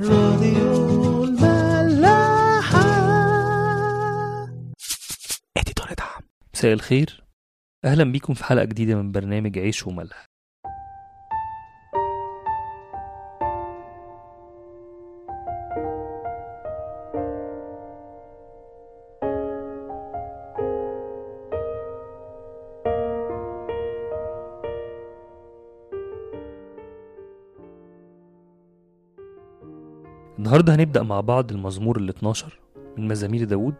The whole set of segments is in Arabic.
راديو الملاحة. مساء الخير. أهلا بيكم في حلقة جديدة من برنامج عيش وملح. النهارده هنبدأ مع بعض المزمور ال 12 من مزامير داوود.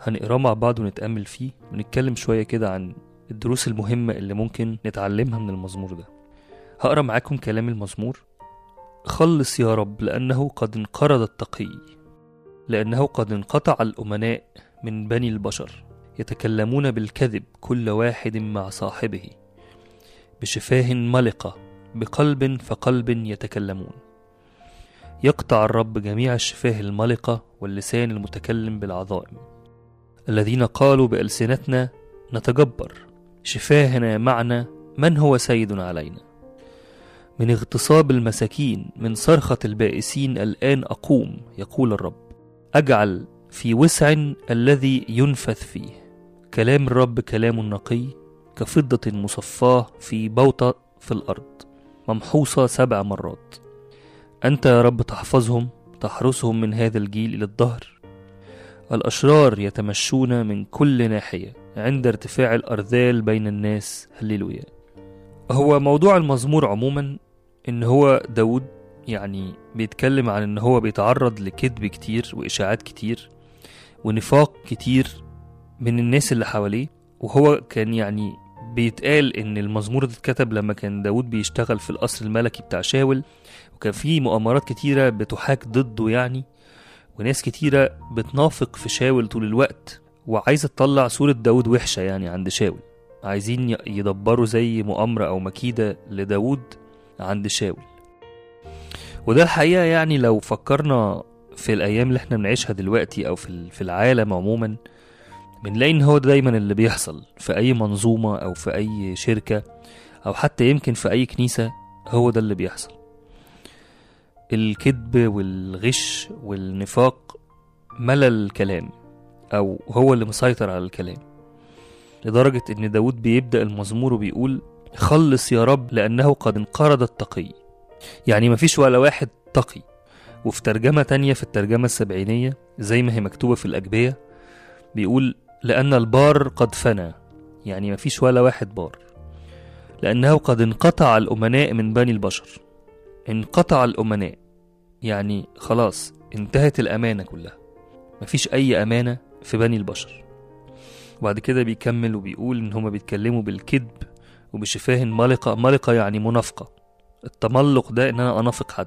هنقراه مع بعض ونتأمل فيه. ونتكلم شوية كده عن الدروس المهمة اللي ممكن نتعلمها من المزمور ده. هقرأ معاكم كلام المزمور. خلص يا رب لأنه قد انقرض التقي لأنه قد انقطع الأمناء من بني البشر يتكلمون بالكذب كل واحد مع صاحبه بشفاه ملقة بقلب فقلب يتكلمون. يقطع الرب جميع الشفاه الملقة واللسان المتكلم بالعظائم. الذين قالوا بألسنتنا نتجبر شفاهنا معنا من هو سيد علينا؟ من اغتصاب المساكين من صرخة البائسين الآن أقوم يقول الرب. أجعل في وسع الذي ينفث فيه. كلام الرب كلام نقي كفضة مصفاة في بوطة في الأرض. ممحوصة سبع مرات. أنت يا رب تحفظهم تحرسهم من هذا الجيل إلى الدهر الأشرار يتمشون من كل ناحية عند ارتفاع الأرذال بين الناس. هللويا. هو موضوع المزمور عموما إن هو داود يعني بيتكلم عن إن هو بيتعرض لكذب كتير وإشاعات كتير ونفاق كتير من الناس اللي حواليه. وهو كان يعني بيتقال إن المزمور ده اتكتب لما كان داود بيشتغل في القصر الملكي بتاع شاول وكان في مؤامرات كتيرة بتحاك ضده يعني وناس كتيرة بتنافق في شاول طول الوقت وعايزة تطلع صورة داود وحشة يعني عند شاول. عايزين يدبروا زي مؤامرة أو مكيدة لداود عند شاول. وده الحقيقة يعني لو فكرنا في الأيام اللي إحنا بنعيشها دلوقتي أو في ال- في العالم عموما بنلاقي إن هو دايما اللي بيحصل في أي منظومة أو في أي شركة أو حتى يمكن في أي كنيسة هو ده اللي بيحصل. الكذب والغش والنفاق ملى الكلام أو هو اللي مسيطر على الكلام. لدرجة إن داود بيبدأ المزمور وبيقول خلص يا رب لأنه قد انقرض التقي. يعني مفيش ولا واحد تقي. وفي ترجمة تانية في الترجمة السبعينية زي ما هي مكتوبة في الأجبية بيقول لأن البار قد فنى. يعني مفيش ولا واحد بار. لأنه قد انقطع الأمناء من بني البشر. انقطع الأمناء. يعني خلاص انتهت الأمانة كلها. مفيش أي أمانة في بني البشر. وبعد كده بيكمل وبيقول إن هما بيتكلموا بالكذب وبشفاه ملقة ملقة يعني منافقة. التملق ده إن أنا أنافق حد.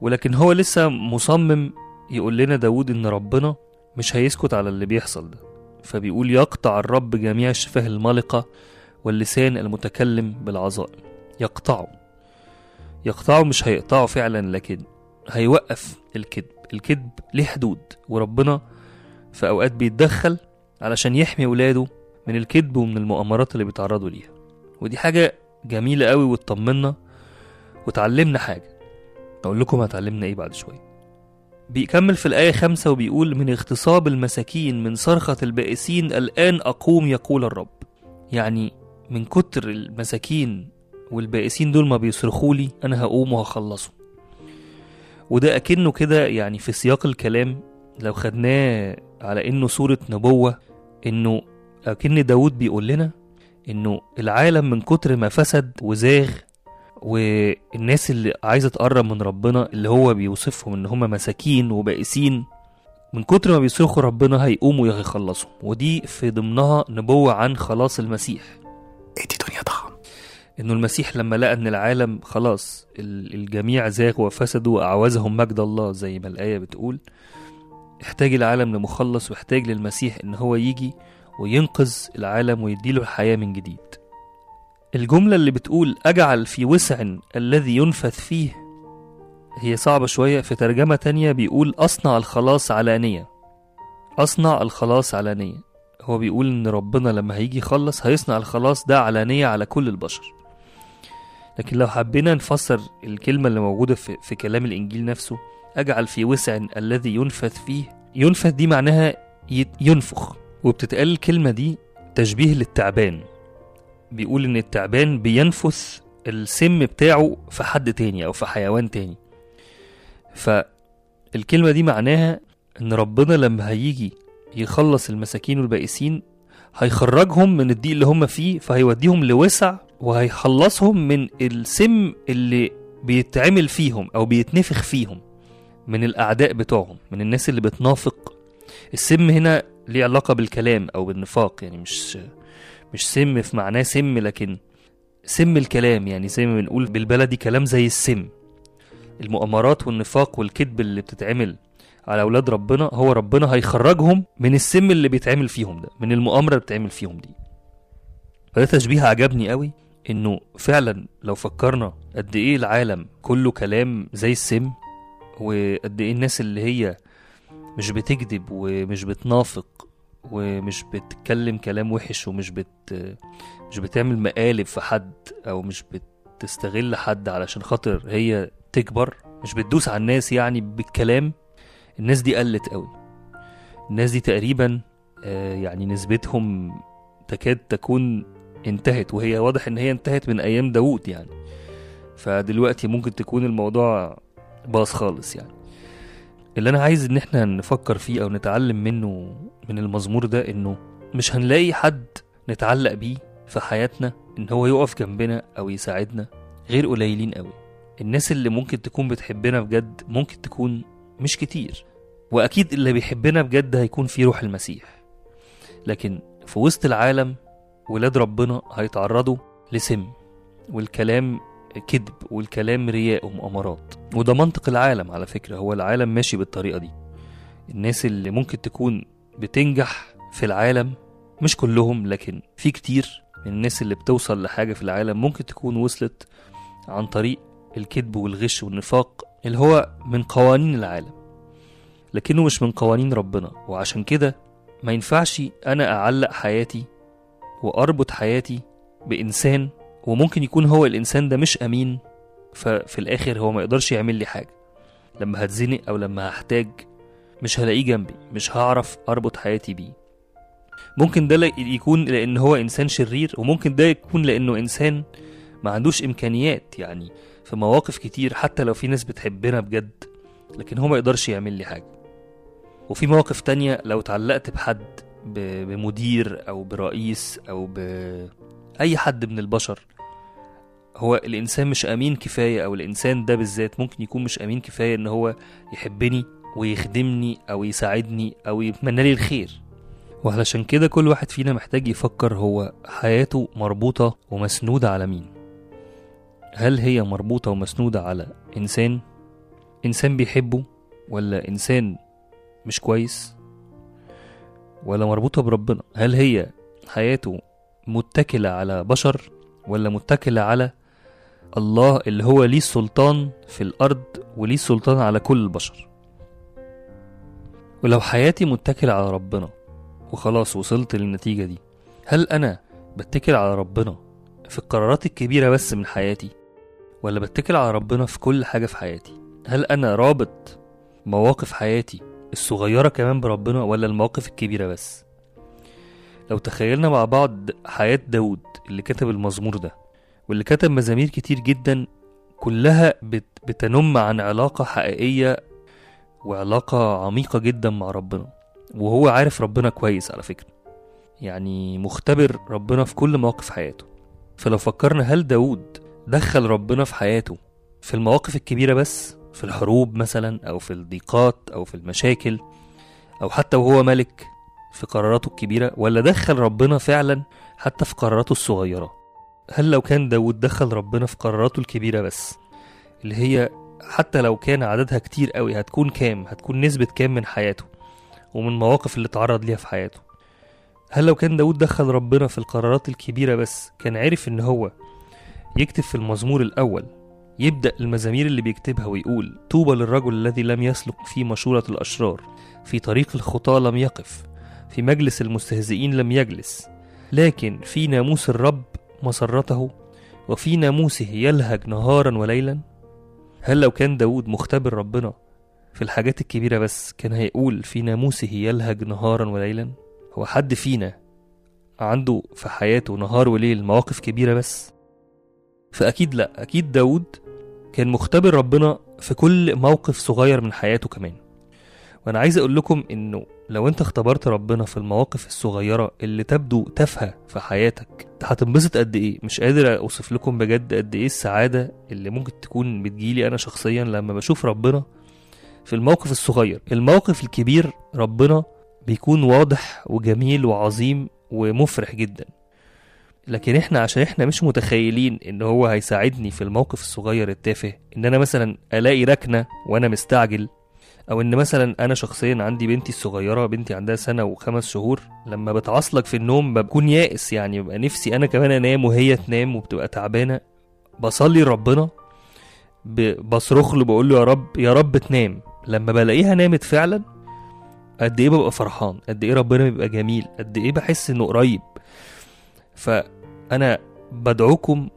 ولكن هو لسه مصمم يقول لنا داود إن ربنا مش هيسكت على اللي بيحصل ده. فبيقول يقطع الرب جميع الشفاه الملقة واللسان المتكلم بالعظائم يقطعه. يقطعه مش هيقطعه فعلا لكن هيوقف الكذب. الكذب ليه حدود وربنا في أوقات بيتدخل علشان يحمي ولاده من الكذب ومن المؤامرات اللي بيتعرضوا ليها. ودي حاجة جميلة قوي وتطمنا وتعلمنا حاجة. أقول لكم هتعلمنا إيه بعد شوية. بيكمل في الآية خمسة وبيقول من اغتصاب المساكين من صرخة البائسين الآن أقوم يقول الرب. يعني من كتر المساكين والبائسين دول ما بيصرخوا لي أنا هقوم وهخلصهم وده أكنه كده يعني في سياق الكلام لو خدناه على إنه صورة نبوة إنه أكن داود بيقول لنا إنه العالم من كتر ما فسد وزاغ والناس اللي عايزة تقرب من ربنا اللي هو بيوصفهم إن هم مساكين وبائسين من كتر ما بيصرخوا ربنا هيقوموا يخلصهم ودي في ضمنها نبوة عن خلاص المسيح. إنه المسيح لما لقى إن العالم خلاص ال- الجميع زاغ وفسدوا وأعوزهم مجد الله زي ما الآية بتقول احتاج العالم لمخلص واحتاج للمسيح إن هو يجي وينقذ العالم ويديله الحياة من جديد. الجملة اللي بتقول أجعل في وسع الذي ينفث فيه هي صعبة شوية. في ترجمة تانية بيقول أصنع الخلاص علانية. أصنع الخلاص علانية. هو بيقول إن ربنا لما هيجي يخلص هيصنع الخلاص ده علانية على كل البشر. لكن لو حبينا نفسر الكلمة اللي موجودة في, في كلام الإنجيل نفسه أجعل في وسع الذي ينفث فيه. ينفث دي معناها ينفخ. وبتتقال الكلمة دي تشبيه للتعبان. بيقول إن التعبان بينفث السم بتاعه في حد تاني أو في حيوان تاني. فالكلمة دي معناها إن ربنا لما هيجي يخلص المساكين والبائسين هيخرجهم من الضيق اللي هم فيه فهيوديهم لوسع وهيخلصهم من السم اللي بيتعمل فيهم أو بيتنفخ فيهم من الأعداء بتوعهم من الناس اللي بتنافق. السم هنا ليه علاقة بالكلام أو بالنفاق يعني مش مش سم في معناه سم لكن سم الكلام يعني زي ما بنقول بالبلدي كلام زي السم. المؤامرات والنفاق والكذب اللي بتتعمل على أولاد ربنا هو ربنا هيخرجهم من السم اللي بيتعمل فيهم ده من المؤامرة اللي بتتعمل فيهم دي. فده تشبيه عجبني قوي إنه فعلا لو فكرنا قد إيه العالم كله كلام زي السم وقد إيه الناس اللي هي مش بتكذب ومش بتنافق ومش بتتكلم كلام وحش ومش بت مش بتعمل مقالب في حد أو مش بتستغل حد علشان خاطر هي تكبر مش بتدوس على الناس يعني بالكلام. الناس دي قلت قوي. الناس دي تقريبا آه، يعني نسبتهم تكاد تكون انتهت وهي واضح إن هي انتهت من أيام داوود يعني. فدلوقتي ممكن تكون الموضوع باظ خالص يعني. اللي أنا عايز إن إحنا نفكر فيه أو نتعلم منه من المزمور ده إنه مش هنلاقي حد نتعلق بيه في حياتنا إن هو يقف جنبنا أو يساعدنا غير قليلين قوي. الناس اللي ممكن تكون بتحبنا بجد ممكن تكون مش كتير. وأكيد اللي بيحبنا بجد هيكون في روح المسيح. لكن في وسط العالم ولاد ربنا هيتعرضوا لسم والكلام كذب والكلام رياء ومؤامرات. وده منطق العالم على فكرة هو العالم ماشي بالطريقة دي. الناس اللي ممكن تكون بتنجح في العالم مش كلهم لكن في كتير من الناس اللي بتوصل لحاجة في العالم ممكن تكون وصلت عن طريق الكذب والغش والنفاق اللي هو من قوانين العالم. لكنه مش من قوانين ربنا وعشان كده ما ينفعش أنا أعلق حياتي وأربط حياتي بإنسان وممكن يكون هو الإنسان ده مش أمين ففي الآخر هو ما يقدرش يعمل لي حاجة. لما هتزنق أو لما هحتاج مش هلاقيه جنبي مش هعرف أربط حياتي بيه. ممكن ده يكون لأن هو إنسان شرير وممكن ده يكون لأنه إنسان ما عندوش إمكانيات يعني في مواقف كتير حتى لو في ناس بتحبنا بجد لكن هو ما يقدرش يعمل لي حاجة. وفي مواقف تانية لو اتعلقت بحد بمدير أو برئيس أو بأي حد من البشر هو الإنسان مش أمين كفاية أو الإنسان ده بالذات ممكن يكون مش أمين كفاية إن هو يحبني ويخدمني أو يساعدني أو يتمنى لي الخير. وعلشان كده كل واحد فينا محتاج يفكر هو حياته مربوطة ومسنودة على مين. هل هي مربوطة ومسنودة على إنسان؟ إنسان بيحبه ولا إنسان مش كويس؟ ولا مربوطة بربنا؟ هل هي حياته متكلة على بشر ولا متكلة على الله اللي هو ليه السلطان في الأرض وليه السلطان على كل البشر؟ ولو حياتي متكلة على ربنا وخلاص وصلت للنتيجة دي هل أنا بتكل على ربنا في القرارات الكبيرة بس من حياتي؟ ولا بتكل على ربنا في كل حاجة في حياتي؟ هل أنا رابط مواقف حياتي الصغيرة كمان بربنا ولا المواقف الكبيرة بس؟ لو تخيلنا مع بعض حياة داود اللي كتب المزمور ده واللي كتب مزامير كتير جدا كلها بت بتنم عن علاقة حقيقية وعلاقة عميقة جدا مع ربنا وهو عارف ربنا كويس على فكرة. يعني مختبر ربنا في كل مواقف حياته. فلو فكرنا هل داود دخل ربنا في حياته في المواقف الكبيرة بس في الحروب مثلا أو في الضيقات أو في المشاكل أو حتى وهو ملك في قراراته الكبيرة ولا دخل ربنا فعلا حتى في قراراته الصغيرة؟ هل لو كان داود دخل ربنا في قراراته الكبيرة بس اللي هي حتى لو كان عددها كتير قوي هتكون كام؟ هتكون نسبة كام من حياته؟ ومن المواقف اللي اتعرض ليها في حياته. هل لو كان داود دخل ربنا في القرارات الكبيرة بس كان عارف إن هو يكتب في المزمور الأول يبدأ المزامير اللي بيكتبها ويقول طوبى للرجل الذي لم يسلك في مشورة الأشرار في طريق الخطاة لم يقف في مجلس المستهزئين لم يجلس لكن في ناموس الرب مسرته وفي ناموسه يلهج نهارا وليلا؟ هل لو كان داود مختبر ربنا في الحاجات الكبيرة بس كان هيقول في ناموسه يلهج نهارا وليلا؟ هو حد فينا عنده في حياته نهار وليل مواقف كبيرة بس؟ فأكيد لأ. أكيد داود كان مختبر ربنا في كل موقف صغير من حياته كمان. وأنا عايز أقول لكم إنه لو أنت اختبرت ربنا في المواقف الصغيرة اللي تبدو تافهة في حياتك هتنبسط قد إيه؟ مش قادر أوصف لكم بجد قد إيه السعادة اللي ممكن تكون بتجيلي أنا شخصيا لما بشوف ربنا في الموقف الصغير. الموقف الكبير ربنا بيكون واضح وجميل وعظيم ومفرح جدا. لكن إحنا عشان إحنا مش متخيلين إن هو هيساعدني في الموقف الصغير التافه إن أنا مثلا ألاقي ركنة وأنا مستعجل أو إن مثلا أنا شخصيا عندي بنتي الصغيرة بنتي عندها سنة وخمس شهور لما بتعصلك في النوم بكون يائس يعني ببقى نفسي أنا كمان أنام وهي تنام وبتبقى تعبانة. بصلي لربنا بصرخ له بقول له يا رب يا رب تنام. لما بلاقيها نامت فعلا قد إيه ببقى فرحان قد إيه ربنا بيبقى جميل قد إيه بحس إنه قريب. فانا بدعوكم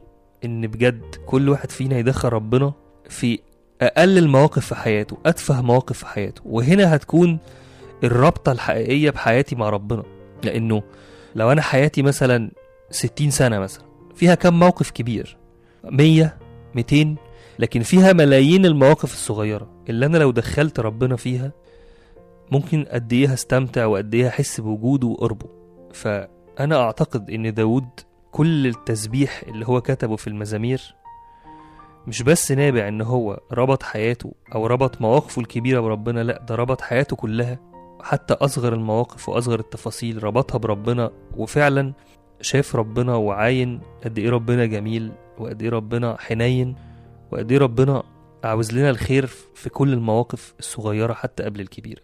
إن بجد كل واحد فينا يدخل ربنا في أقل المواقف في حياته أتفه مواقف في حياته وهنا هتكون الرابطة الحقيقية بحياتي مع ربنا. لأنه لو أنا حياتي مثلا 60 سنة مثلا فيها كم موقف كبير؟ 100 200 لكن فيها ملايين المواقف الصغيرة اللي أنا لو دخلت ربنا فيها ممكن قد إيه هستمتع وقد إيه هحس بوجوده وقربه. فأنا أعتقد إن داود كل التسبيح اللي هو كتبه في المزامير مش بس نابع إن هو ربط حياته أو ربط مواقفه الكبيرة بربنا لأ ده ربط حياته كلها. حتى أصغر المواقف وأصغر التفاصيل ربطها بربنا وفعلا شاف ربنا وعاين قد إيه ربنا جميل وقد إيه ربنا حنين وقد إيه ربنا عاوز لنا الخير في كل المواقف الصغيرة حتى قبل الكبيرة.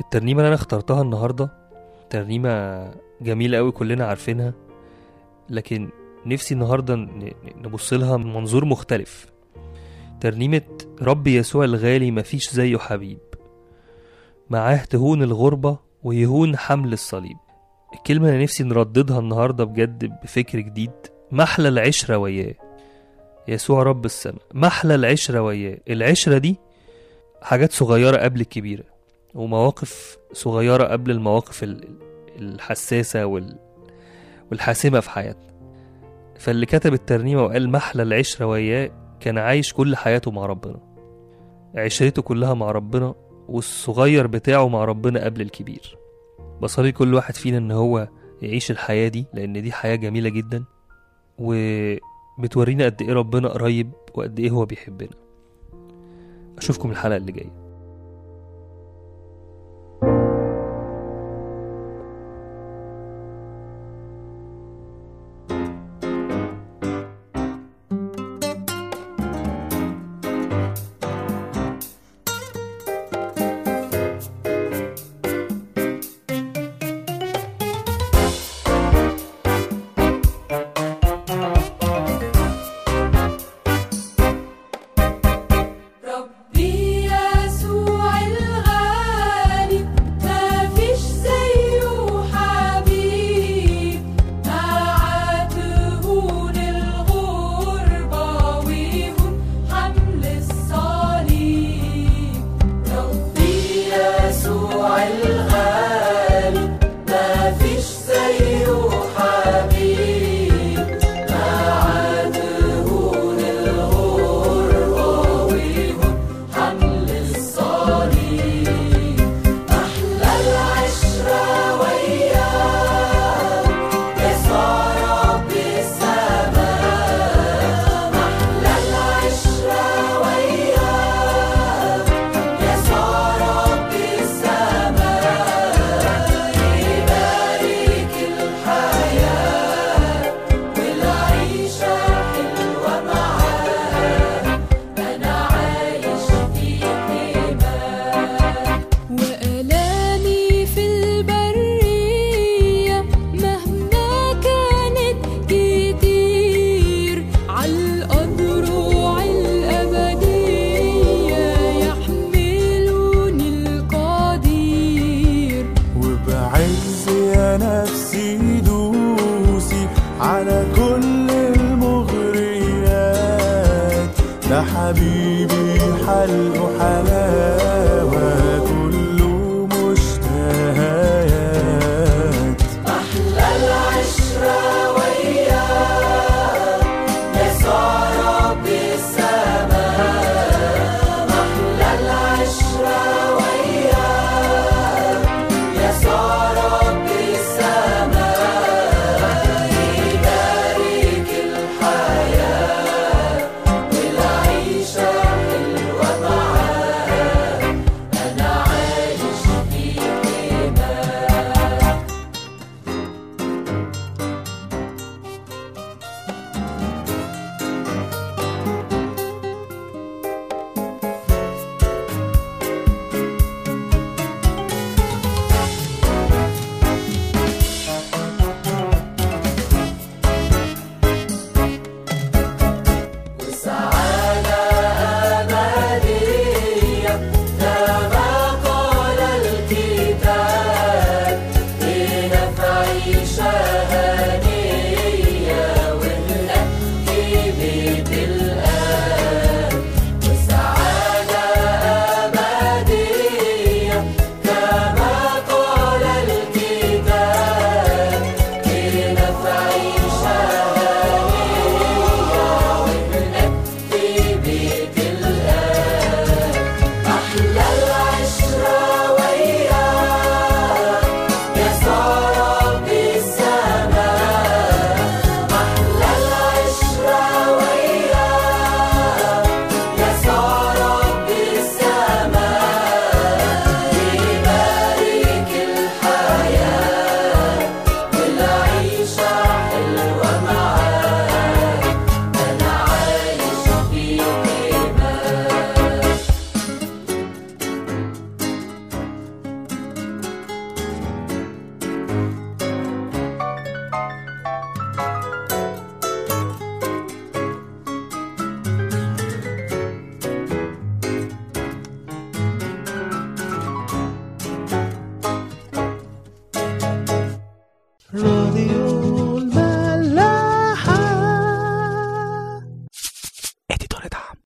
الترنيمة اللي أنا اخترتها النهارده ترنيمة جميلة قوي كلنا عارفينها. لكن نفسي النهارده نبص لها من منظور مختلف. ترنيمة رب يسوع الغالي مفيش زيه حبيب معاه تهون الغربة ويهون حمل الصليب. الكلمة اللي نفسي نرددها النهاردة بجد بفكر جديد محلى العشرة وياه يسوع رب السماء محلى العشرة وياه العشرة دي حاجات صغيرة قبل الكبيرة ومواقف صغيرة قبل المواقف ال- الحساسة وال... والحاسمة في حياتنا. فاللي كتب الترنيمة وقال محلى العشرة وياه كان عايش كل حياته مع ربنا. عشرته كلها مع ربنا والصغير بتاعه مع ربنا قبل الكبير. بصلي كل واحد فينا إن هو يعيش الحياة دي لأن دي حياة جميلة جدا وبتورينا قد إيه ربنا قريب وقد إيه هو بيحبنا. أشوفكم الحلقة اللي جاية. I'll